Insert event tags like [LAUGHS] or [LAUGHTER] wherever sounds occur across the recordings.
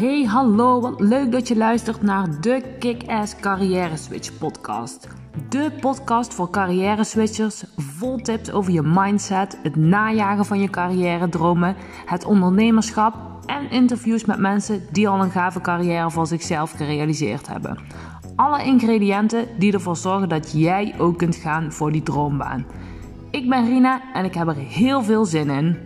Hey, hallo, wat leuk dat je luistert naar de Kick-Ass Carrière Switch podcast. De podcast voor carrière switchers, vol tips over je mindset, het najagen van je carrière dromen, het ondernemerschap en interviews met mensen die al een gave carrière voor zichzelf gerealiseerd hebben. Alle ingrediënten die ervoor zorgen dat jij ook kunt gaan voor die droombaan. Ik ben Rina en ik heb er heel veel zin in.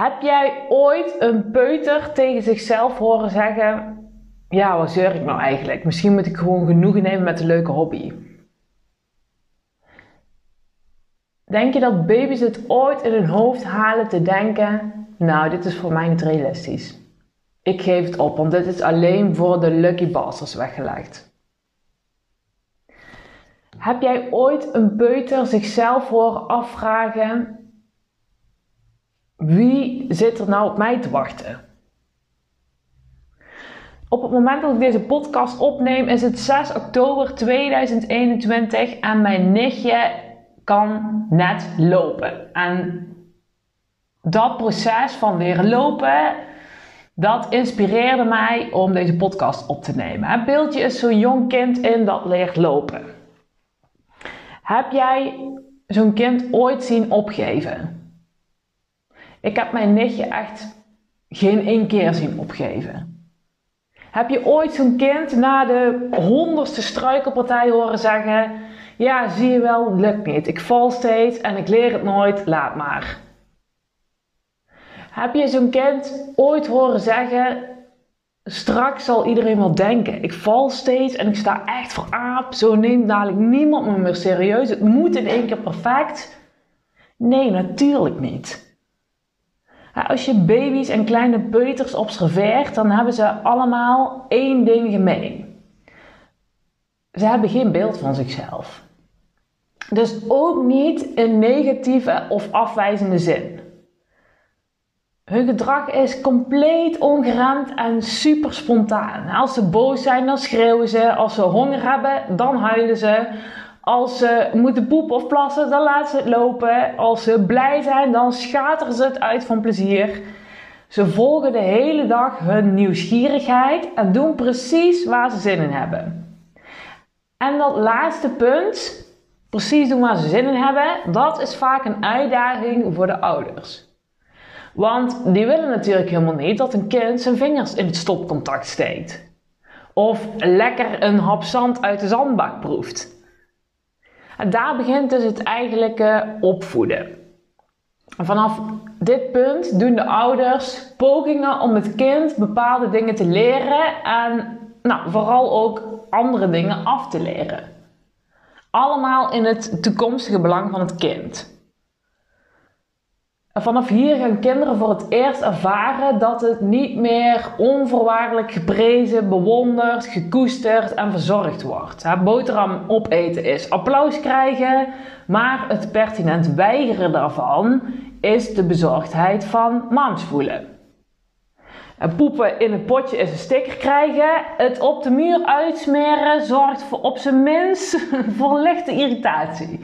Heb jij ooit een peuter tegen zichzelf horen zeggen: Ja, wat zeur ik nou eigenlijk? Misschien moet ik gewoon genoegen nemen met een leuke hobby. Denk je dat baby's het ooit in hun hoofd halen te denken: Nou, dit is voor mij niet realistisch. Ik geef het op, want dit is alleen voor de lucky bastards weggelegd. Heb jij ooit een peuter zichzelf horen afvragen: wie zit er nou op mij te wachten? Op het moment dat ik deze podcast opneem is het 6 oktober 2021 en mijn nichtje kan net lopen. En dat proces van leren lopen, dat inspireerde mij om deze podcast op te nemen. Het beeldje is zo'n jong kind in dat leert lopen. Heb jij zo'n kind ooit zien opgeven? Ik heb mijn nichtje echt geen één keer zien opgeven. Heb je ooit zo'n kind na de honderdste struikelpartij horen zeggen: Ja, zie je wel, lukt niet. Ik val steeds en ik leer het nooit, laat maar. Heb je zo'n kind ooit horen zeggen: Straks zal iedereen wel denken: Ik val steeds en ik sta echt voor aap. Zo neemt dadelijk niemand me meer serieus. Het moet in één keer perfect. Nee, natuurlijk niet. Als je baby's en kleine peuters observeert, dan hebben ze allemaal één ding gemeen. Ze hebben geen beeld van zichzelf. Dus ook niet in negatieve of afwijzende zin. Hun gedrag is compleet ongeremd en super spontaan. Als ze boos zijn, dan schreeuwen ze. Als ze honger hebben, dan huilen ze. Als ze moeten poepen of plassen, dan laten ze het lopen. Als ze blij zijn, dan schateren ze het uit van plezier. Ze volgen de hele dag hun nieuwsgierigheid en doen precies waar ze zin in hebben. En dat laatste punt, precies doen waar ze zin in hebben, dat is vaak een uitdaging voor de ouders. Want die willen natuurlijk helemaal niet dat een kind zijn vingers in het stopcontact steekt. Of lekker een hap zand uit de zandbak proeft. Daar begint dus het eigenlijke opvoeden. vanaf dit punt doen de ouders pogingen om het kind bepaalde dingen te leren en nou, vooral ook andere dingen af te leren. Allemaal in het toekomstige belang van het kind. Vanaf hier gaan kinderen voor het eerst ervaren dat het niet meer onvoorwaardelijk geprezen, bewonderd, gekoesterd en verzorgd wordt. Boterham opeten is applaus krijgen, maar het pertinent weigeren daarvan is de bezorgdheid van mams voelen. En poepen in het potje is een sticker krijgen. Het op de muur uitsmeren zorgt voor op zijn minst [LAUGHS] voor lichte irritatie.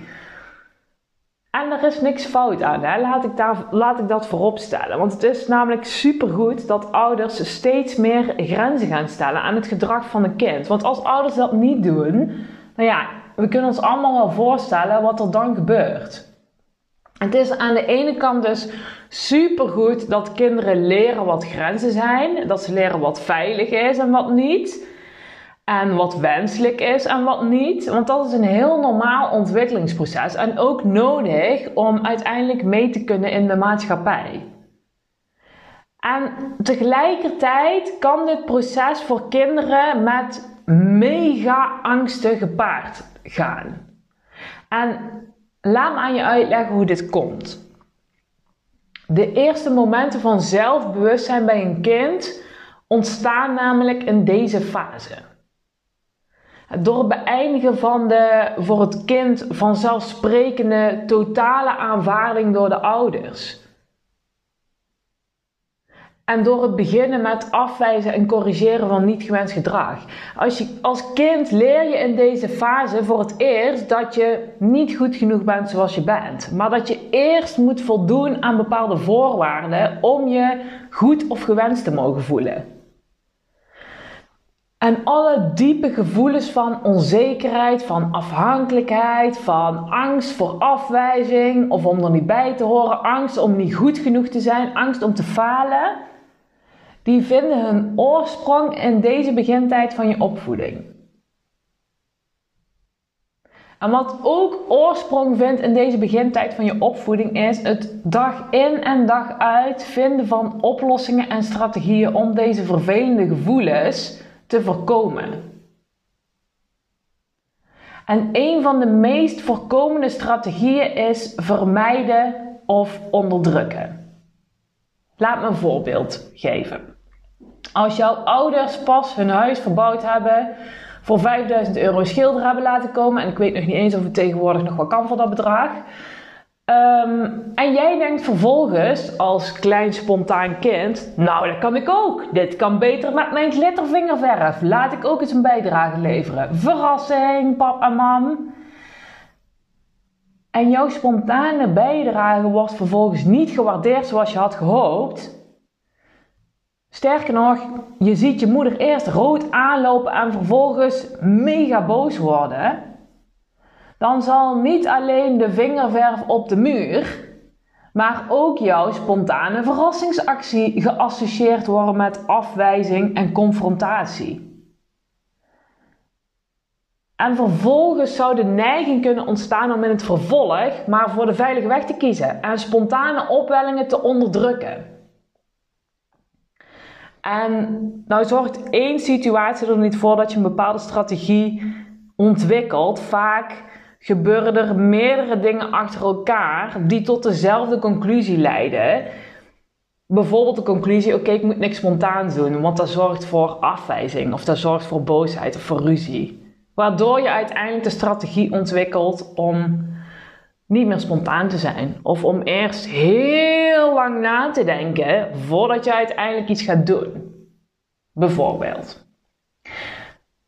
En er is niks fout aan, hè? Laat, ik daar, laat ik dat voorop stellen. Want het is namelijk supergoed dat ouders steeds meer grenzen gaan stellen aan het gedrag van een kind. Want als ouders dat niet doen, nou ja, we kunnen ons allemaal wel voorstellen wat er dan gebeurt. Het is aan de ene kant dus supergoed dat kinderen leren wat grenzen zijn, dat ze leren wat veilig is en wat niet. En wat wenselijk is en wat niet. Want dat is een heel normaal ontwikkelingsproces en ook nodig om uiteindelijk mee te kunnen in de maatschappij. En tegelijkertijd kan dit proces voor kinderen met mega angsten gepaard gaan. En laat me aan je uitleggen hoe dit komt. De eerste momenten van zelfbewustzijn bij een kind ontstaan namelijk in deze fase. Door het beëindigen van de voor het kind vanzelfsprekende totale aanvaarding door de ouders. En door het beginnen met afwijzen en corrigeren van niet gewenst gedrag. Als, je, als kind leer je in deze fase voor het eerst dat je niet goed genoeg bent zoals je bent. Maar dat je eerst moet voldoen aan bepaalde voorwaarden om je goed of gewenst te mogen voelen. En alle diepe gevoelens van onzekerheid, van afhankelijkheid, van angst voor afwijzing of om er niet bij te horen, angst om niet goed genoeg te zijn, angst om te falen, die vinden hun oorsprong in deze begintijd van je opvoeding. En wat ook oorsprong vindt in deze begintijd van je opvoeding is het dag in en dag uit vinden van oplossingen en strategieën om deze vervelende gevoelens te voorkomen. En een van de meest voorkomende strategieën is vermijden of onderdrukken. Laat me een voorbeeld geven. Als jouw ouders pas hun huis verbouwd hebben, voor 5000 euro schilder hebben laten komen, en ik weet nog niet eens of het tegenwoordig nog wat kan voor dat bedrag. Ehm, en jij denkt vervolgens als klein spontaan kind, nou dat kan ik ook. Dit kan beter met mijn glittervingerverf. Laat ik ook eens een bijdrage leveren. Verrassing, pap en mam. En jouw spontane bijdrage wordt vervolgens niet gewaardeerd zoals je had gehoopt. Sterker nog, je ziet je moeder eerst rood aanlopen en vervolgens mega boos worden. Dan zal niet alleen de vingerverf op de muur, maar ook jouw spontane verrassingsactie geassocieerd worden met afwijzing en confrontatie. En vervolgens zou de neiging kunnen ontstaan om in het vervolg maar voor de veilige weg te kiezen en spontane opwellingen te onderdrukken. En nou zorgt één situatie er niet voor dat je een bepaalde strategie ontwikkelt. Vaak gebeuren er meerdere dingen achter elkaar die tot dezelfde conclusie leiden. Bijvoorbeeld de conclusie: oké, ik moet niks spontaan doen, want dat zorgt voor afwijzing of dat zorgt voor boosheid of voor ruzie. Waardoor je uiteindelijk de strategie ontwikkelt om niet meer spontaan te zijn. Of om eerst heel lang na te denken voordat je uiteindelijk iets gaat doen. Bijvoorbeeld.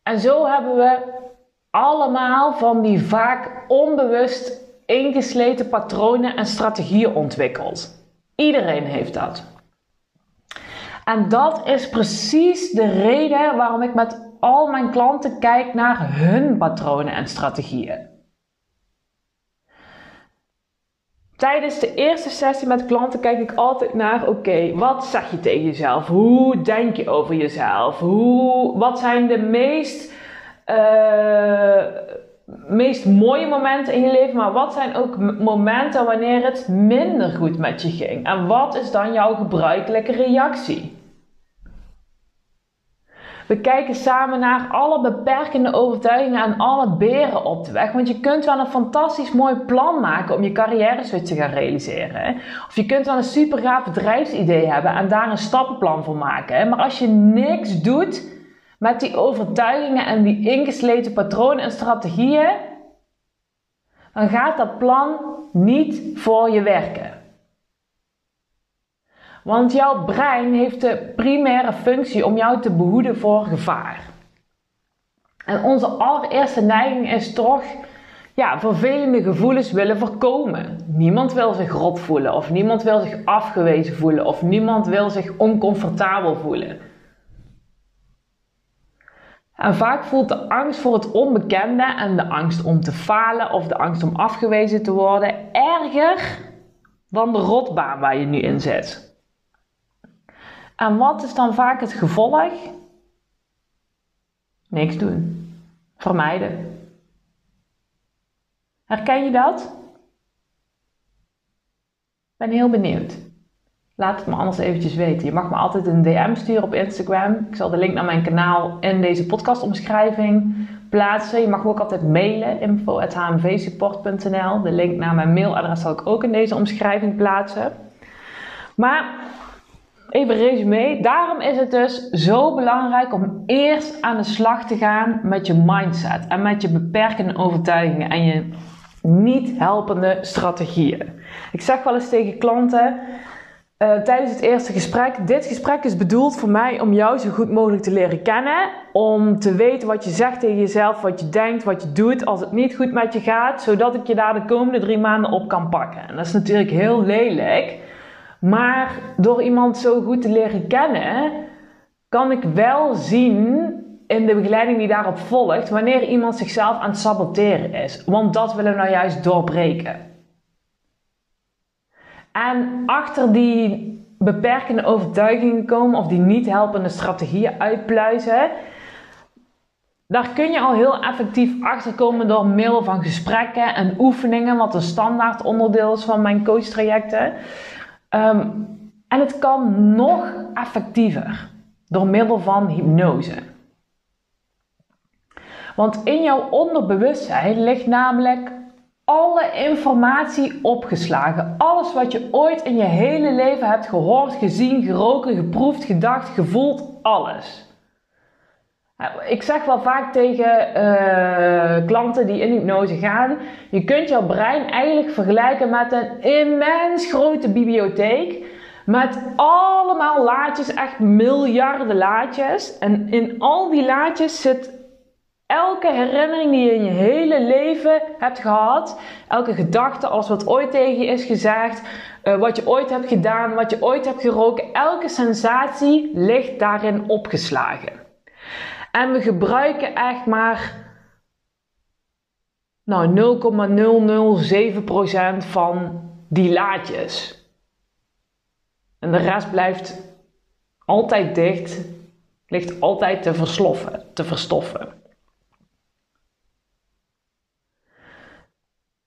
En zo hebben we allemaal van die vaak onbewust ingesleten patronen en strategieën ontwikkeld. Iedereen heeft dat. En dat is precies de reden waarom ik met al mijn klanten kijk naar hun patronen en strategieën. Tijdens de eerste sessie met klanten kijk ik altijd naar: oké, wat zeg je tegen jezelf? Hoe denk je over jezelf? Hoe, wat zijn de meest, uh, meest mooie momenten in je leven, maar wat zijn ook momenten wanneer het minder goed met je ging? En wat is dan jouw gebruikelijke reactie? We kijken samen naar alle beperkende overtuigingen en alle beren op de weg. Want je kunt wel een fantastisch mooi plan maken om je carrière te gaan realiseren. Of je kunt wel een super gaaf bedrijfsidee hebben en daar een stappenplan voor maken. Maar als je niks doet met die overtuigingen en die ingesleten patronen en strategieën, dan gaat dat plan niet voor je werken. Want jouw brein heeft de primaire functie om jou te behoeden voor gevaar. En onze allereerste neiging is toch ja, vervelende gevoelens willen voorkomen. Niemand wil zich rot voelen, of niemand wil zich afgewezen voelen, of niemand wil zich oncomfortabel voelen. En vaak voelt de angst voor het onbekende en de angst om te falen of de angst om afgewezen te worden erger dan de rotbaan waar je nu in zit. En wat is dan vaak het gevolg? Niks doen. Vermijden. Herken je dat? Ik ben heel benieuwd. Laat het me anders eventjes weten. Je mag me altijd een DM sturen op Instagram. Ik zal de link naar mijn kanaal in deze podcastomschrijving plaatsen. Je mag me ook altijd mailen, info.hmvsupport.nl. De link naar mijn mailadres zal ik ook in deze omschrijving plaatsen. Maar even resume. Daarom is het dus zo belangrijk om eerst aan de slag te gaan met je mindset en met je beperkende overtuigingen en je niet helpende strategieën. Ik zeg wel eens tegen klanten: uh, tijdens het eerste gesprek. Dit gesprek is bedoeld voor mij om jou zo goed mogelijk te leren kennen. Om te weten wat je zegt tegen jezelf, wat je denkt, wat je doet als het niet goed met je gaat. Zodat ik je daar de komende drie maanden op kan pakken. En dat is natuurlijk heel lelijk. Maar door iemand zo goed te leren kennen, kan ik wel zien in de begeleiding die daarop volgt, wanneer iemand zichzelf aan het saboteren is. Want dat willen we nou juist doorbreken. En achter die beperkende overtuigingen komen of die niet helpende strategieën uitpluizen, daar kun je al heel effectief achter komen door middel van gesprekken en oefeningen, wat een standaard onderdeel is van mijn coachtrajecten. Um, en het kan nog effectiever door middel van hypnose. Want in jouw onderbewustzijn ligt namelijk alle informatie opgeslagen. Alles wat je ooit in je hele leven hebt gehoord, gezien, geroken, geproefd, gedacht, gevoeld, alles. Ik zeg wel vaak tegen uh, klanten die in hypnose gaan: je kunt jouw brein eigenlijk vergelijken met een immens grote bibliotheek. Met allemaal laadjes, echt miljarden laadjes. En in al die laadjes zit elke herinnering die je in je hele leven hebt gehad, elke gedachte, alles wat ooit tegen je is gezegd, uh, wat je ooit hebt gedaan, wat je ooit hebt geroken, elke sensatie ligt daarin opgeslagen. En we gebruiken echt maar nou, 0,007% van die laadjes. En de rest blijft altijd dicht, ligt altijd te versloffen, te verstoffen.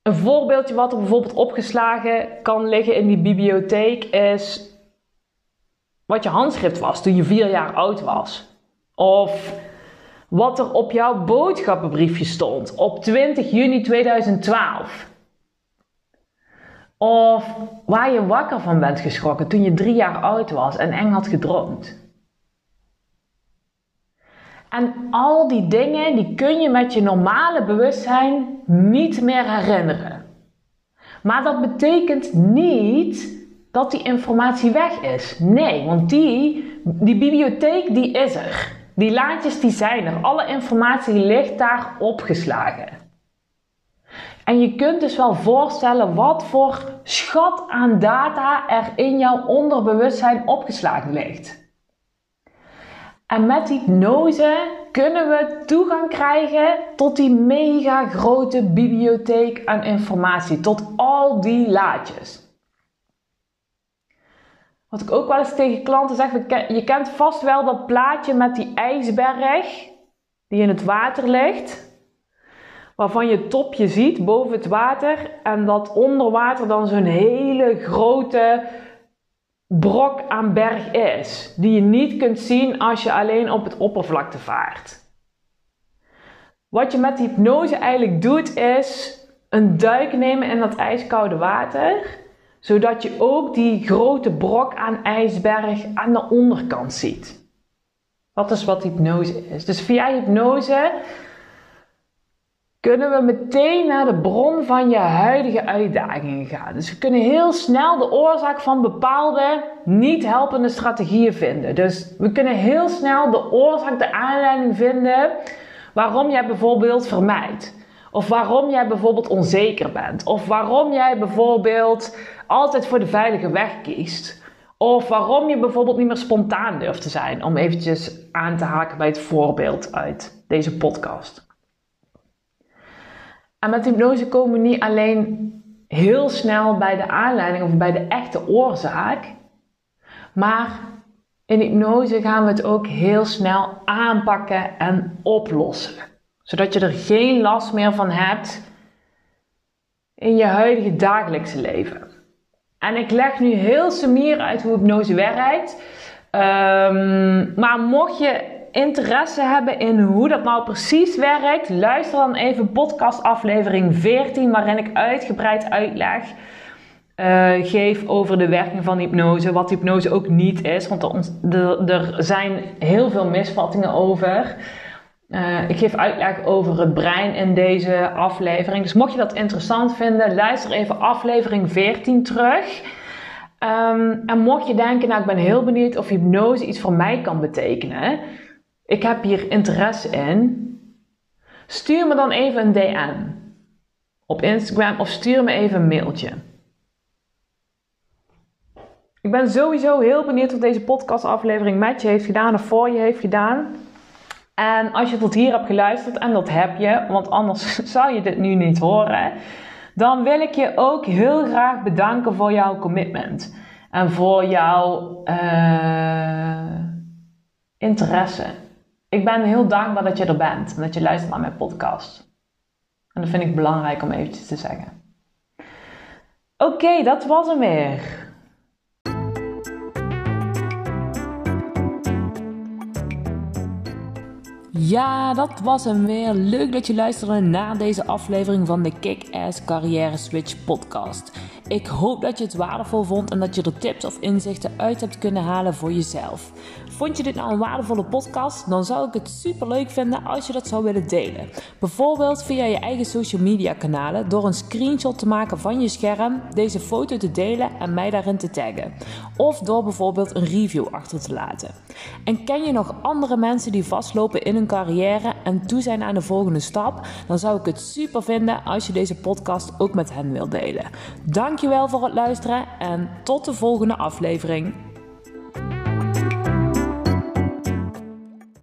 Een voorbeeldje wat er bijvoorbeeld opgeslagen kan liggen in die bibliotheek is wat je handschrift was toen je vier jaar oud was. Of wat er op jouw boodschappenbriefje stond op 20 juni 2012. Of waar je wakker van bent geschrokken toen je drie jaar oud was en eng had gedroomd. En al die dingen die kun je met je normale bewustzijn niet meer herinneren. Maar dat betekent niet dat die informatie weg is. Nee, want die, die bibliotheek die is er. Die laadjes die zijn er. Alle informatie ligt daar opgeslagen. En je kunt dus wel voorstellen wat voor schat aan data er in jouw onderbewustzijn opgeslagen ligt. En met hypnose kunnen we toegang krijgen tot die mega grote bibliotheek aan informatie, tot al die laadjes. Wat ik ook wel eens tegen klanten zeg, je kent vast wel dat plaatje met die ijsberg die in het water ligt. Waarvan je het topje ziet boven het water en dat onder water dan zo'n hele grote brok aan berg is, die je niet kunt zien als je alleen op het oppervlakte vaart. Wat je met hypnose eigenlijk doet is een duik nemen in dat ijskoude water, zodat je ook die grote brok aan ijsberg aan de onderkant ziet. Dat is wat hypnose is. Dus via hypnose kunnen we meteen naar de bron van je huidige uitdagingen gaan. Dus we kunnen heel snel de oorzaak van bepaalde niet helpende strategieën vinden. Dus we kunnen heel snel de oorzaak, de aanleiding vinden waarom jij bijvoorbeeld vermijdt. Of waarom jij bijvoorbeeld onzeker bent. Of waarom jij bijvoorbeeld altijd voor de veilige weg kiest. Of waarom je bijvoorbeeld niet meer spontaan durft te zijn. Om eventjes aan te haken bij het voorbeeld uit deze podcast. En met hypnose komen we niet alleen heel snel bij de aanleiding of bij de echte oorzaak, maar in hypnose gaan we het ook heel snel aanpakken en oplossen. Zodat je er geen last meer van hebt in je huidige dagelijkse leven. En ik leg nu heel sumier uit hoe hypnose werkt. Um, maar mocht je interesse hebben in hoe dat nou precies werkt, luister dan even podcast aflevering 14, waarin ik uitgebreid uitleg uh, geef over de werking van hypnose, wat hypnose ook niet is, want er, er zijn heel veel misvattingen over. Uh, ik geef uitleg over het brein in deze aflevering. Dus mocht je dat interessant vinden, luister even aflevering 14 terug. Ehm, en mocht je denken, nou ik ben heel benieuwd of hypnose iets voor mij kan betekenen. Ik heb hier interesse in. Stuur me dan even een DM op Instagram of stuur me even een mailtje. Ik ben sowieso heel benieuwd wat deze podcastaflevering met je heeft gedaan of voor je heeft gedaan. En als je tot hier hebt geluisterd, en dat heb je, want anders [LAUGHS] zou je dit nu niet horen, dan wil ik je ook heel graag bedanken voor jouw commitment. En voor jouw uh, interesse. Ik ben heel dankbaar dat je er bent en dat je luistert naar mijn podcast. En dat vind ik belangrijk om eventjes te zeggen. Oké, dat was hem weer. Ja, dat was hem weer. Leuk dat je luisterde naar deze aflevering van de Kick-Ass Carrière Switch podcast. Ik hoop dat je het waardevol vond en dat je er tips of inzichten uit hebt kunnen halen voor jezelf. Vond je dit nou een waardevolle podcast? Dan zou ik het super leuk vinden als je dat zou willen delen. Bijvoorbeeld via je eigen social media kanalen door een screenshot te maken van je scherm, deze foto te delen en mij daarin te taggen. Of door bijvoorbeeld een review achter te laten. En ken je nog andere mensen die vastlopen in hun carrière en toe zijn aan de volgende stap? Dan zou ik het super vinden als je deze podcast ook met hen wilt delen. Dankjewel voor het luisteren en tot de volgende aflevering.